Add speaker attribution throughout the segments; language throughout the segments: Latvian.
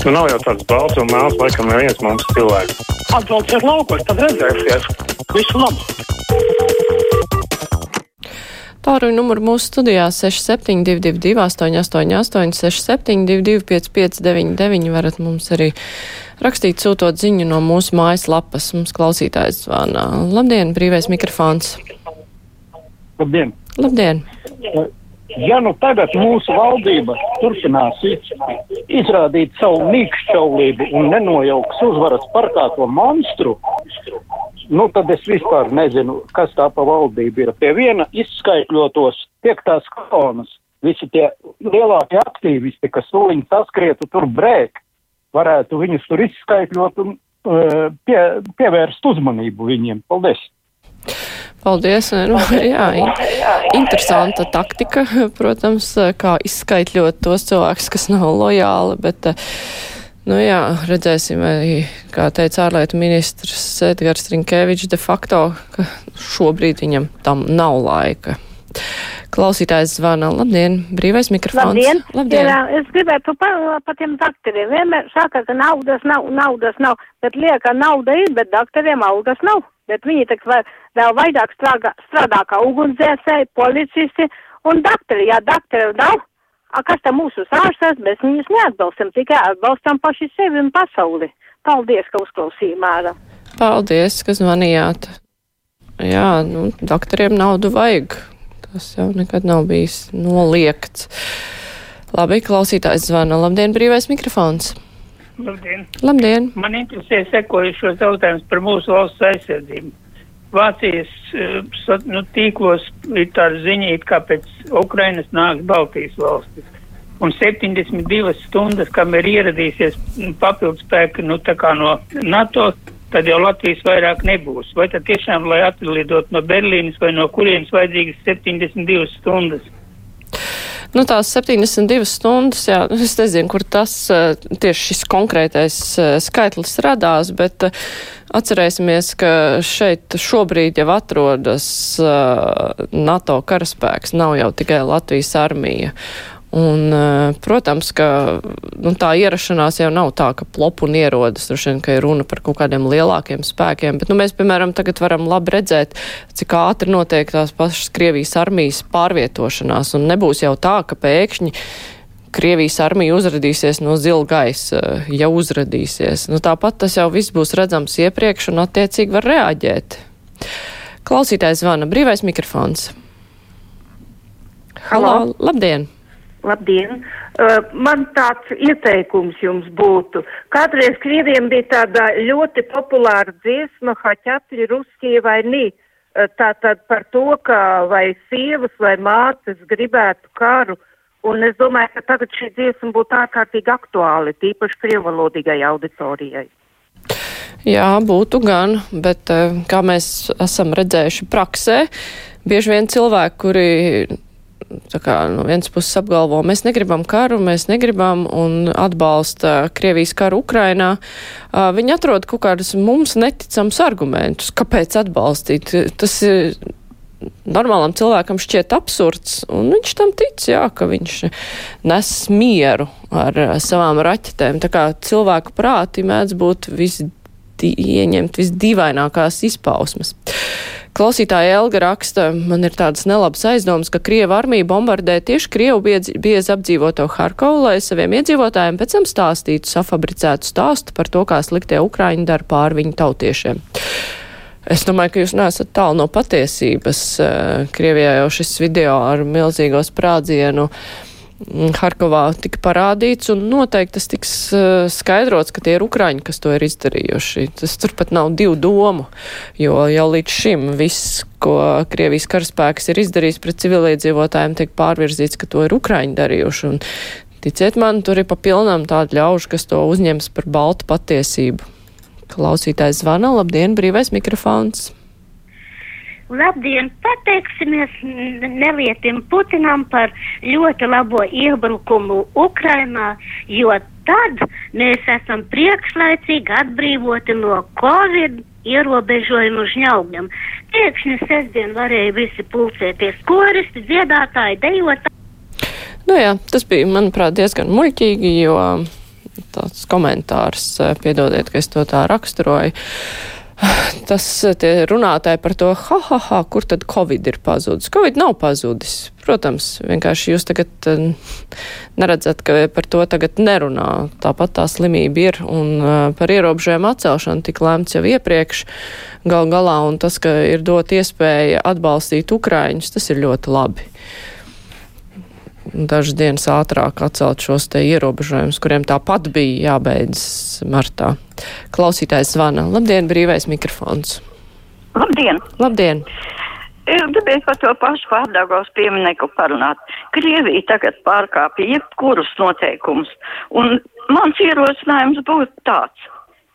Speaker 1: Nu, nav jau tāds balts un mēls, laikam, neviens mums cilvēks.
Speaker 2: Atbrauciet laukos, tad redzēsiet. Visu labu!
Speaker 3: Tāruņa numuru mūsu studijā 6722, 888, 672, 559, varat mums arī rakstīt, sūtot ziņu no mūsu mājaslapas. Mums klausītājs zvana. Labdien, brīvais mikrofons.
Speaker 4: Labdien!
Speaker 3: Labdien!
Speaker 4: Ja nu tagad mūsu valdība turpinās izrādīt savu mīkšķaulību un nenojauks uzvaras parkāto monstru, nu tad es vispār nezinu, kas tā pa valdība ir. Pie viena izskaitļotos piektās kolonas, visi tie lielākie aktīvisti, kas tūliņ saskrietu tur brēk, varētu viņus tur izskaitļot un uh, pie, pievērst uzmanību viņiem. Paldies!
Speaker 3: Paldies. Nu, jā, interesanta taktika, protams, kā izskaitļot tos cilvēkus, kas nav lojāli, bet, nu jā, redzēsim arī, kā teica ārlietu ministrs Edgars Rinkēvičs, de facto, ka šobrīd viņam tam nav laika. Klausītājs zvana. Labdien, brīvais mikrofons.
Speaker 5: Labdien.
Speaker 3: Labdien.
Speaker 5: Jā, es gribētu par, par tiem doktoriem. Vienmēr saka, ka naudas nav, naudas nav, bet lieka nauda ir, bet doktoriem naudas nav. Bet viņi tak vēl, vēl vairāk strādā, strādā kā ugunsdzēsēji, policisti un doktori. Ja doktori nav, a kas tam mūsu ārstas, mēs viņus neatbalstam, tikai atbalstam paši sevi un pasauli. Paldies, ka uzklausījāt.
Speaker 3: Paldies, ka zvanījāt. Jā, nu, doktoriem naudu vajag. Tas jau nekad nav bijis noliegts. Labi, klausītājs zvana. Labdien, brīvais mikrofons.
Speaker 6: Labdien!
Speaker 3: Labdien!
Speaker 6: Man interesē sekojušos jautājumus par mūsu valsts aizsardzību. Vācijas uh, nu, tīklos ir tāda ziņa, kā pēc Ukrainas nāks Baltijas valstis. Un 72 stundas, kam ir ieradīsies papildus spēki nu, no NATO, tad jau Latvijas vairāk nebūs. Vai tad tiešām, lai atlidot no Berlīnas vai no kurienes vajadzīgas 72 stundas?
Speaker 3: Nu, tās 72 stundas, jā, es nezinu, kur tas tieši šis konkrētais skaitlis radās, bet atcerēsimies, ka šeit šobrīd jau atrodas NATO karaspēks, nav jau tikai Latvijas armija. Un, eh, protams, ka nu, tā ierašanās jau nav tā, ka plop un ierodas, droši vien, ka ir runa par kaut kādiem lielākiem spēkiem, bet nu, mēs, piemēram, tagad varam labi redzēt, cik ātri notiek tās pašas Krievijas armijas pārvietošanās, un nebūs jau tā, ka pēkšņi Krievijas armija uzradīsies no zila gaisa, ja uzradīsies. Nu, tāpat tas jau viss būs redzams iepriekš un attiecīgi var reaģēt. Klausītājs zvana brīvais mikrofons. Halo, Halo labdien!
Speaker 7: Labdien! Uh, man tāds ieteikums jums būtu. Kādreiz Krieviem bija tāda ļoti populāra dziesma Haķatļi Ruskie vai nī. Uh, tātad par to, ka vai sievas vai mātes gribētu karu. Un es domāju, ka tagad šī dziesma būtu ārkārtīgi aktuāli, tīpaši krievalodīgai auditorijai.
Speaker 3: Jā, būtu gan, bet uh, kā mēs esam redzējuši praksē, bieži vien cilvēki, kuri kā, no vienas puses apgalvo, mēs negribam karu, mēs negribam un atbalsta Krievijas karu Ukrainā, viņi atrod kaut kādus mums neticams argumentus, kāpēc atbalstīt. Tas ir normālam cilvēkam šķiet absurds, un viņš tam tic, jā, ka viņš nes mieru ar savām raķetēm. Tā kā cilvēku prāti mēdz būt visdi, ieņemt visdīvainākās izpausmes. Klausītāja Elga raksta, man ir tādas nelabas aizdomas, ka Krieva armija bombardē tieši Krievu biezi apdzīvoto Harkovu, lai saviem iedzīvotājiem pēc tam stāstītu safabricētu stāstu par to, kā sliktie Ukraiņi dara pār viņu tautiešiem. Es domāju, ka jūs neesat tālu no patiesības. Krievijā jau šis video ar milzīgo sprādzienu uh, Harkovā tika parādīts, un noteikti tas tiks uh, skaidrots, ka tie ir Ukraiņi, kas to ir izdarījuši. Tas turpat nav divu domu, jo jau līdz šim viss, ko Krievijas karaspēks ir izdarījis pret civiliedzīvotājiem, tiek pārvirzīts, ka to ir Ukraiņi darījuši. Un, ticiet man, tur ir papilnām tādi ļauži, kas to uzņems par baltu patiesību. Klausītājs zvana, labdien, brīvais mikrofons!
Speaker 8: Labdien! Pateiksimies Nelietim Putinam par ļoti labo iebrukumu Ukrainā, jo tad mēs esam priekšlaicīgi atbrīvoti no Covid ierobežojumu žņaugļiem. Pēkšņi sestdien varēja visi pulcēties koristi, dziedātāji, dejotāji.
Speaker 3: Nu jā, tas bija, manuprāt, diezgan muļķīgi, jo tāds komentārs, piedodiet, ka es to tā raksturoju. Tas tie runātāji par to, ha, ha, ha, kur tad Covid ir pazudis. Covid nav pazudis. Protams, vienkārši jūs tagad neredzat, ka par to tagad nerunā. Tāpat tā slimība ir un par ierobežojumu atcelšanu tik lēmts jau iepriekš gal galā un tas, ka ir dot iespēja atbalstīt Ukraiņus, tas ir ļoti labi dažas dienas ātrāk atcelt šos te ierobežojumus, kuriem tāpat bija jābeidz martā. Klausītājs zvana. Labdien, brīvais mikrofons.
Speaker 9: Labdien!
Speaker 3: Labdien!
Speaker 9: Gribēju par to pašu pārdagos pieminieku parunāt. Krievija tagad pārkāpja jebkurus noteikumus, un mans ierosinājums būtu tāds.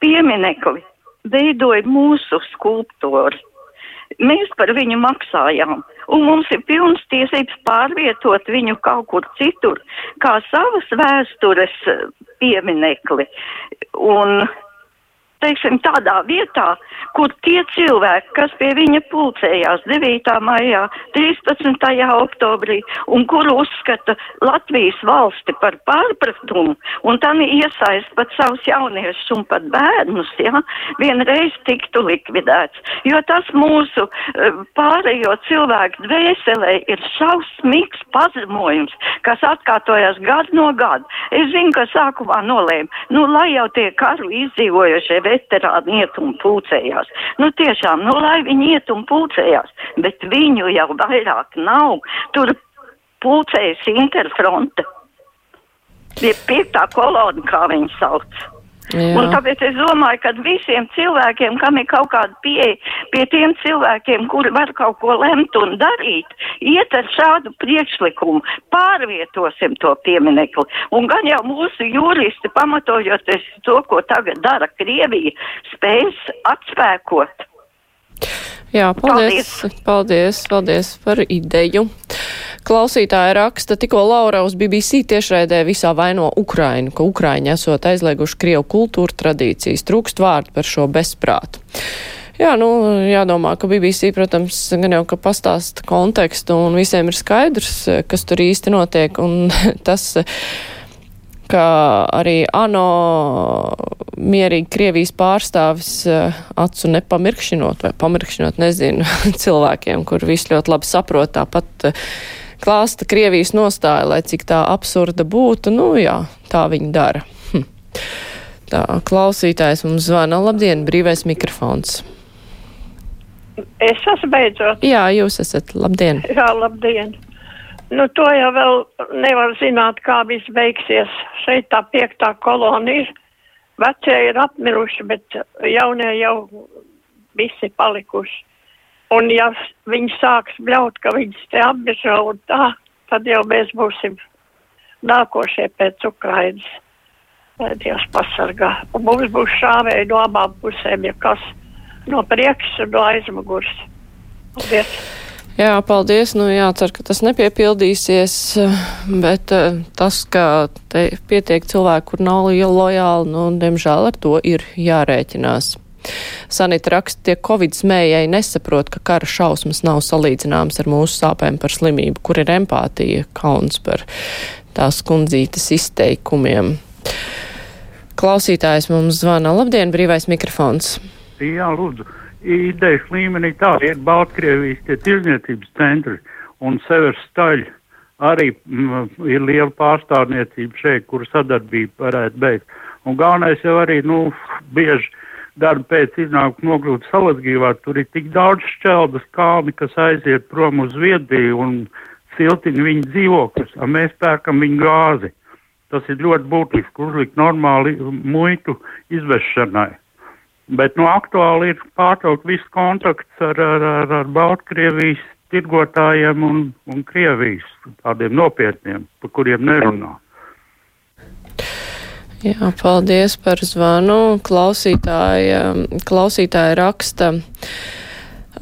Speaker 9: Pieminekli veidoja mūsu skulptori. Mēs par viņu maksājām un mums ir pilnas tiesības pārvietot viņu kaut kur citur, kā savas vēstures eh, pieminekli. Un teiksim, tādā vietā, kur tie cilvēki, kas pie viņa pulcējās 9. maijā, 13. oktobrī un kuru uzskata Latvijas valsti par pārpratumu un tam iesaist pat savus jauniešus un pat bērnus, ja, vienreiz tiktu likvidēts. Jo tas mūsu uh, pārējo cilvēku dvēselē ir šausmīgs pazemojums, kas atkārtojas gadu no gada. Es zinu, ka sākumā nolēma, nu, lai jau tie karu izdzīvojušie veterāni iet un pulcējās. Nu tiešām, nu lai viņi iet un pulcējās, bet viņu jau vairāk nav. Tur pulcējas interfronte. Pie piektā kolona, kā viņi sauc. Jā. Un tāpēc es domāju, ka visiem cilvēkiem, kam ir kaut kāda pieeja pie tiem cilvēkiem, kuri var kaut ko lemt un darīt, iet ar šādu priekšlikumu, pārvietosim to pieminekli. Un gan jau mūsu juristi, pamatojoties to, ko tagad dara Krievija, spējas atspēkot.
Speaker 3: Jā, paldies, paldies, paldies, paldies par ideju. Klausītāja raksta, tikko Laura uz BBC tiešraidē visā vaino Ukrainu, ka Ukraiņi esot aizlieguši Krievu kultūru tradīcijas, trūkst vārdu par šo bezprātu. Jā, nu, jādomā, ka BBC, protams, gan jau, ka pastāsta kontekstu un visiem ir skaidrs, kas tur īsti notiek, un tas ka arī ANO mierīgi Krievijas pārstāvis acu nepamirkšinot vai pamirkšinot, nezinu, cilvēkiem, kur viss ļoti labi saprot, tāpat klāsta Krievijas nostāja, lai cik tā absurda būtu, nu jā, tā viņi dara. Hm. Tā, klausītājs mums zvana. Labdien, brīvais mikrofons.
Speaker 10: Es esmu beidzot.
Speaker 3: Jā, jūs esat. Labdien.
Speaker 10: Jā, labdien. Nu, to jau vēl nevar zināt, kā viss beigsies. Šeit tā piektā kolona ir. Vecie ir apmiruši, bet jaunie jau visi palikuši. Un ja viņi sāks bļaut, ka viņas te apbežo un tā, tad jau mēs būsim nākošie pēc Ukrainas. Lai Dievs pasargā. Un mums būs šāvēji no abām pusēm, ja kas no priekšas un no aizmugurs. Paldies!
Speaker 3: Jā, paldies. Nu, jācer, ka tas nepiepildīsies, bet eh, tas, ka te pietiek cilvēku, kur nav lojāli, nu, diemžēl ar to ir jārēķinās. Sanita raksta, tie Covid smējai nesaprot, ka kara šausmas nav salīdzināmas ar mūsu sāpēm par slimību, kur ir empātija, kauns par tās kundzītes izteikumiem. Klausītājs mums zvana. Labdien, brīvais mikrofons!
Speaker 11: Jā, lūdzu idejas līmenī tā ir Baltkrievijas tie tirzniecības centri un Severs Staļ arī m, ir liela pārstāvniecība šeit, kur sadarbība varētu beigt. Un galvenais jau arī, nu, bieži darba pēc iznāk nokļūt Salacgīvā, tur ir tik daudz šķeldas kalni, kas aiziet prom uz Viedbiju un siltina viņu dzīvokļus, a mēs pērkam viņu gāzi. Tas ir ļoti būtiski uzlikt normāli muitu izvešanai. Bet nu, aktuāli ir pārtraukt viss kontakts ar, ar, ar, ar Baltkrievijas tirgotājiem un, un Krievijas tādiem nopietniem, par kuriem nerunā.
Speaker 3: Jā, paldies par zvanu. Klausītāja, klausītāja raksta.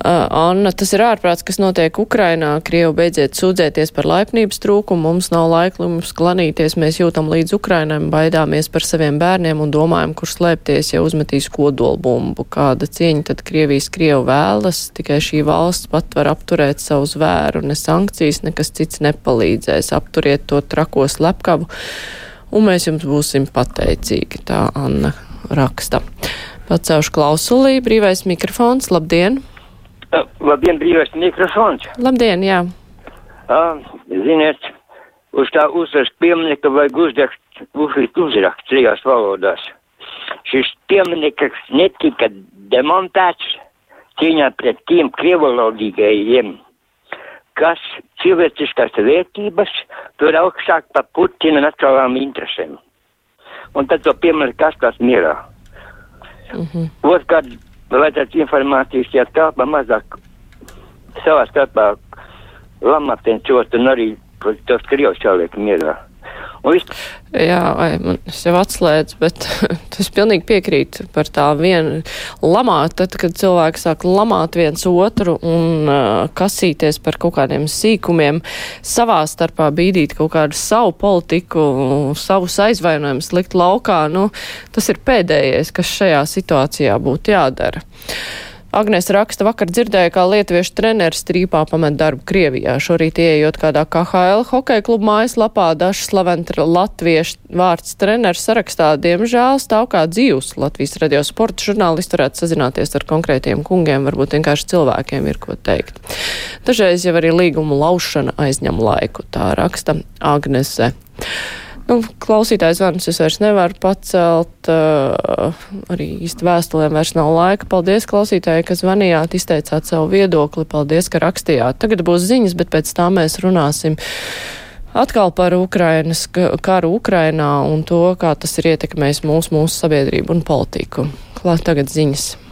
Speaker 3: Uh, Anna, tas ir ārprāts, kas notiek Ukrainā. Krievu beidziet sūdzēties par laipnības trūkumu, mums nav laika mums klanīties, mēs jūtam līdz Ukrainam, baidāmies par saviem bērniem un domājam, kur slēpties, ja uzmetīs kodolbumbu. Kāda cieņa tad Krievijas Krievu vēlas, tikai šī valsts pat var apturēt savu zvēru, ne sankcijas, nekas cits nepalīdzēs. Apturiet to trako slepkavu un mēs jums būsim pateicīgi, tā Anna raksta. Pacaušu klausulī, brīvais mikrofons, labdien!
Speaker 12: Uh, labdien, brīvais mikrofons!
Speaker 3: Labdien, jā!
Speaker 12: Uh, ziniet, uz tā uzrakst pieminekļa vajag uzdegt, uzlikt uzrakst trijās valodās. Šis piemineklis netika demontēts cīņā pret tiem krievalodīgajiem, kas cilvēciskās vērtības tur augstāk par Putina nacionālām interesēm. Un tad to piemēra Kaspars mierā. Mm -hmm. Otrkārt, vajadzētu informācijas, ja tāpa mazāk savā starpā lamāteņcot un arī tos krievus jāliek mierā.
Speaker 3: Jā, vai man jau atslēdzu, bet es pilnīgi piekrītu par tā vienu lamāt, tad, kad cilvēki sāk lamāt viens otru un uh, kasīties par kaut kādiem sīkumiem, savā starpā bīdīt kaut kādu savu politiku, savus aizvainojumus likt laukā, nu, tas ir pēdējais, kas šajā situācijā būtu jādara. Agnēs raksta, vakar dzirdēja, kā lietuviešu treneris strīpā pamet darbu Krievijā. Šorīt ieejot kādā KHL hokeja klubu mājaslapā, dažs slaventa latviešu vārds treneris sarakstā, diemžēl stāv kā dzīvs. Latvijas radio sporta žurnālisti varētu sazināties ar konkrētiem kungiem, varbūt vienkārši cilvēkiem ir ko teikt. Dažreiz jau arī līguma laušana aizņem laiku, tā raksta Agnese. Nu, klausītājs zvanus es vairs nevaru pacelt, uh, arī īsti vēstulēm vairs nav laika. Paldies klausītāji, ka zvanījāt, izteicāt savu viedokli, paldies, ka rakstījāt. Tagad būs ziņas, bet pēc tā mēs runāsim. Atkal par Ukrainas karu Ukrainā un to, kā tas ir ietekmējis mūsu, mūsu sabiedrību un politiku. Klāt tagad ziņas.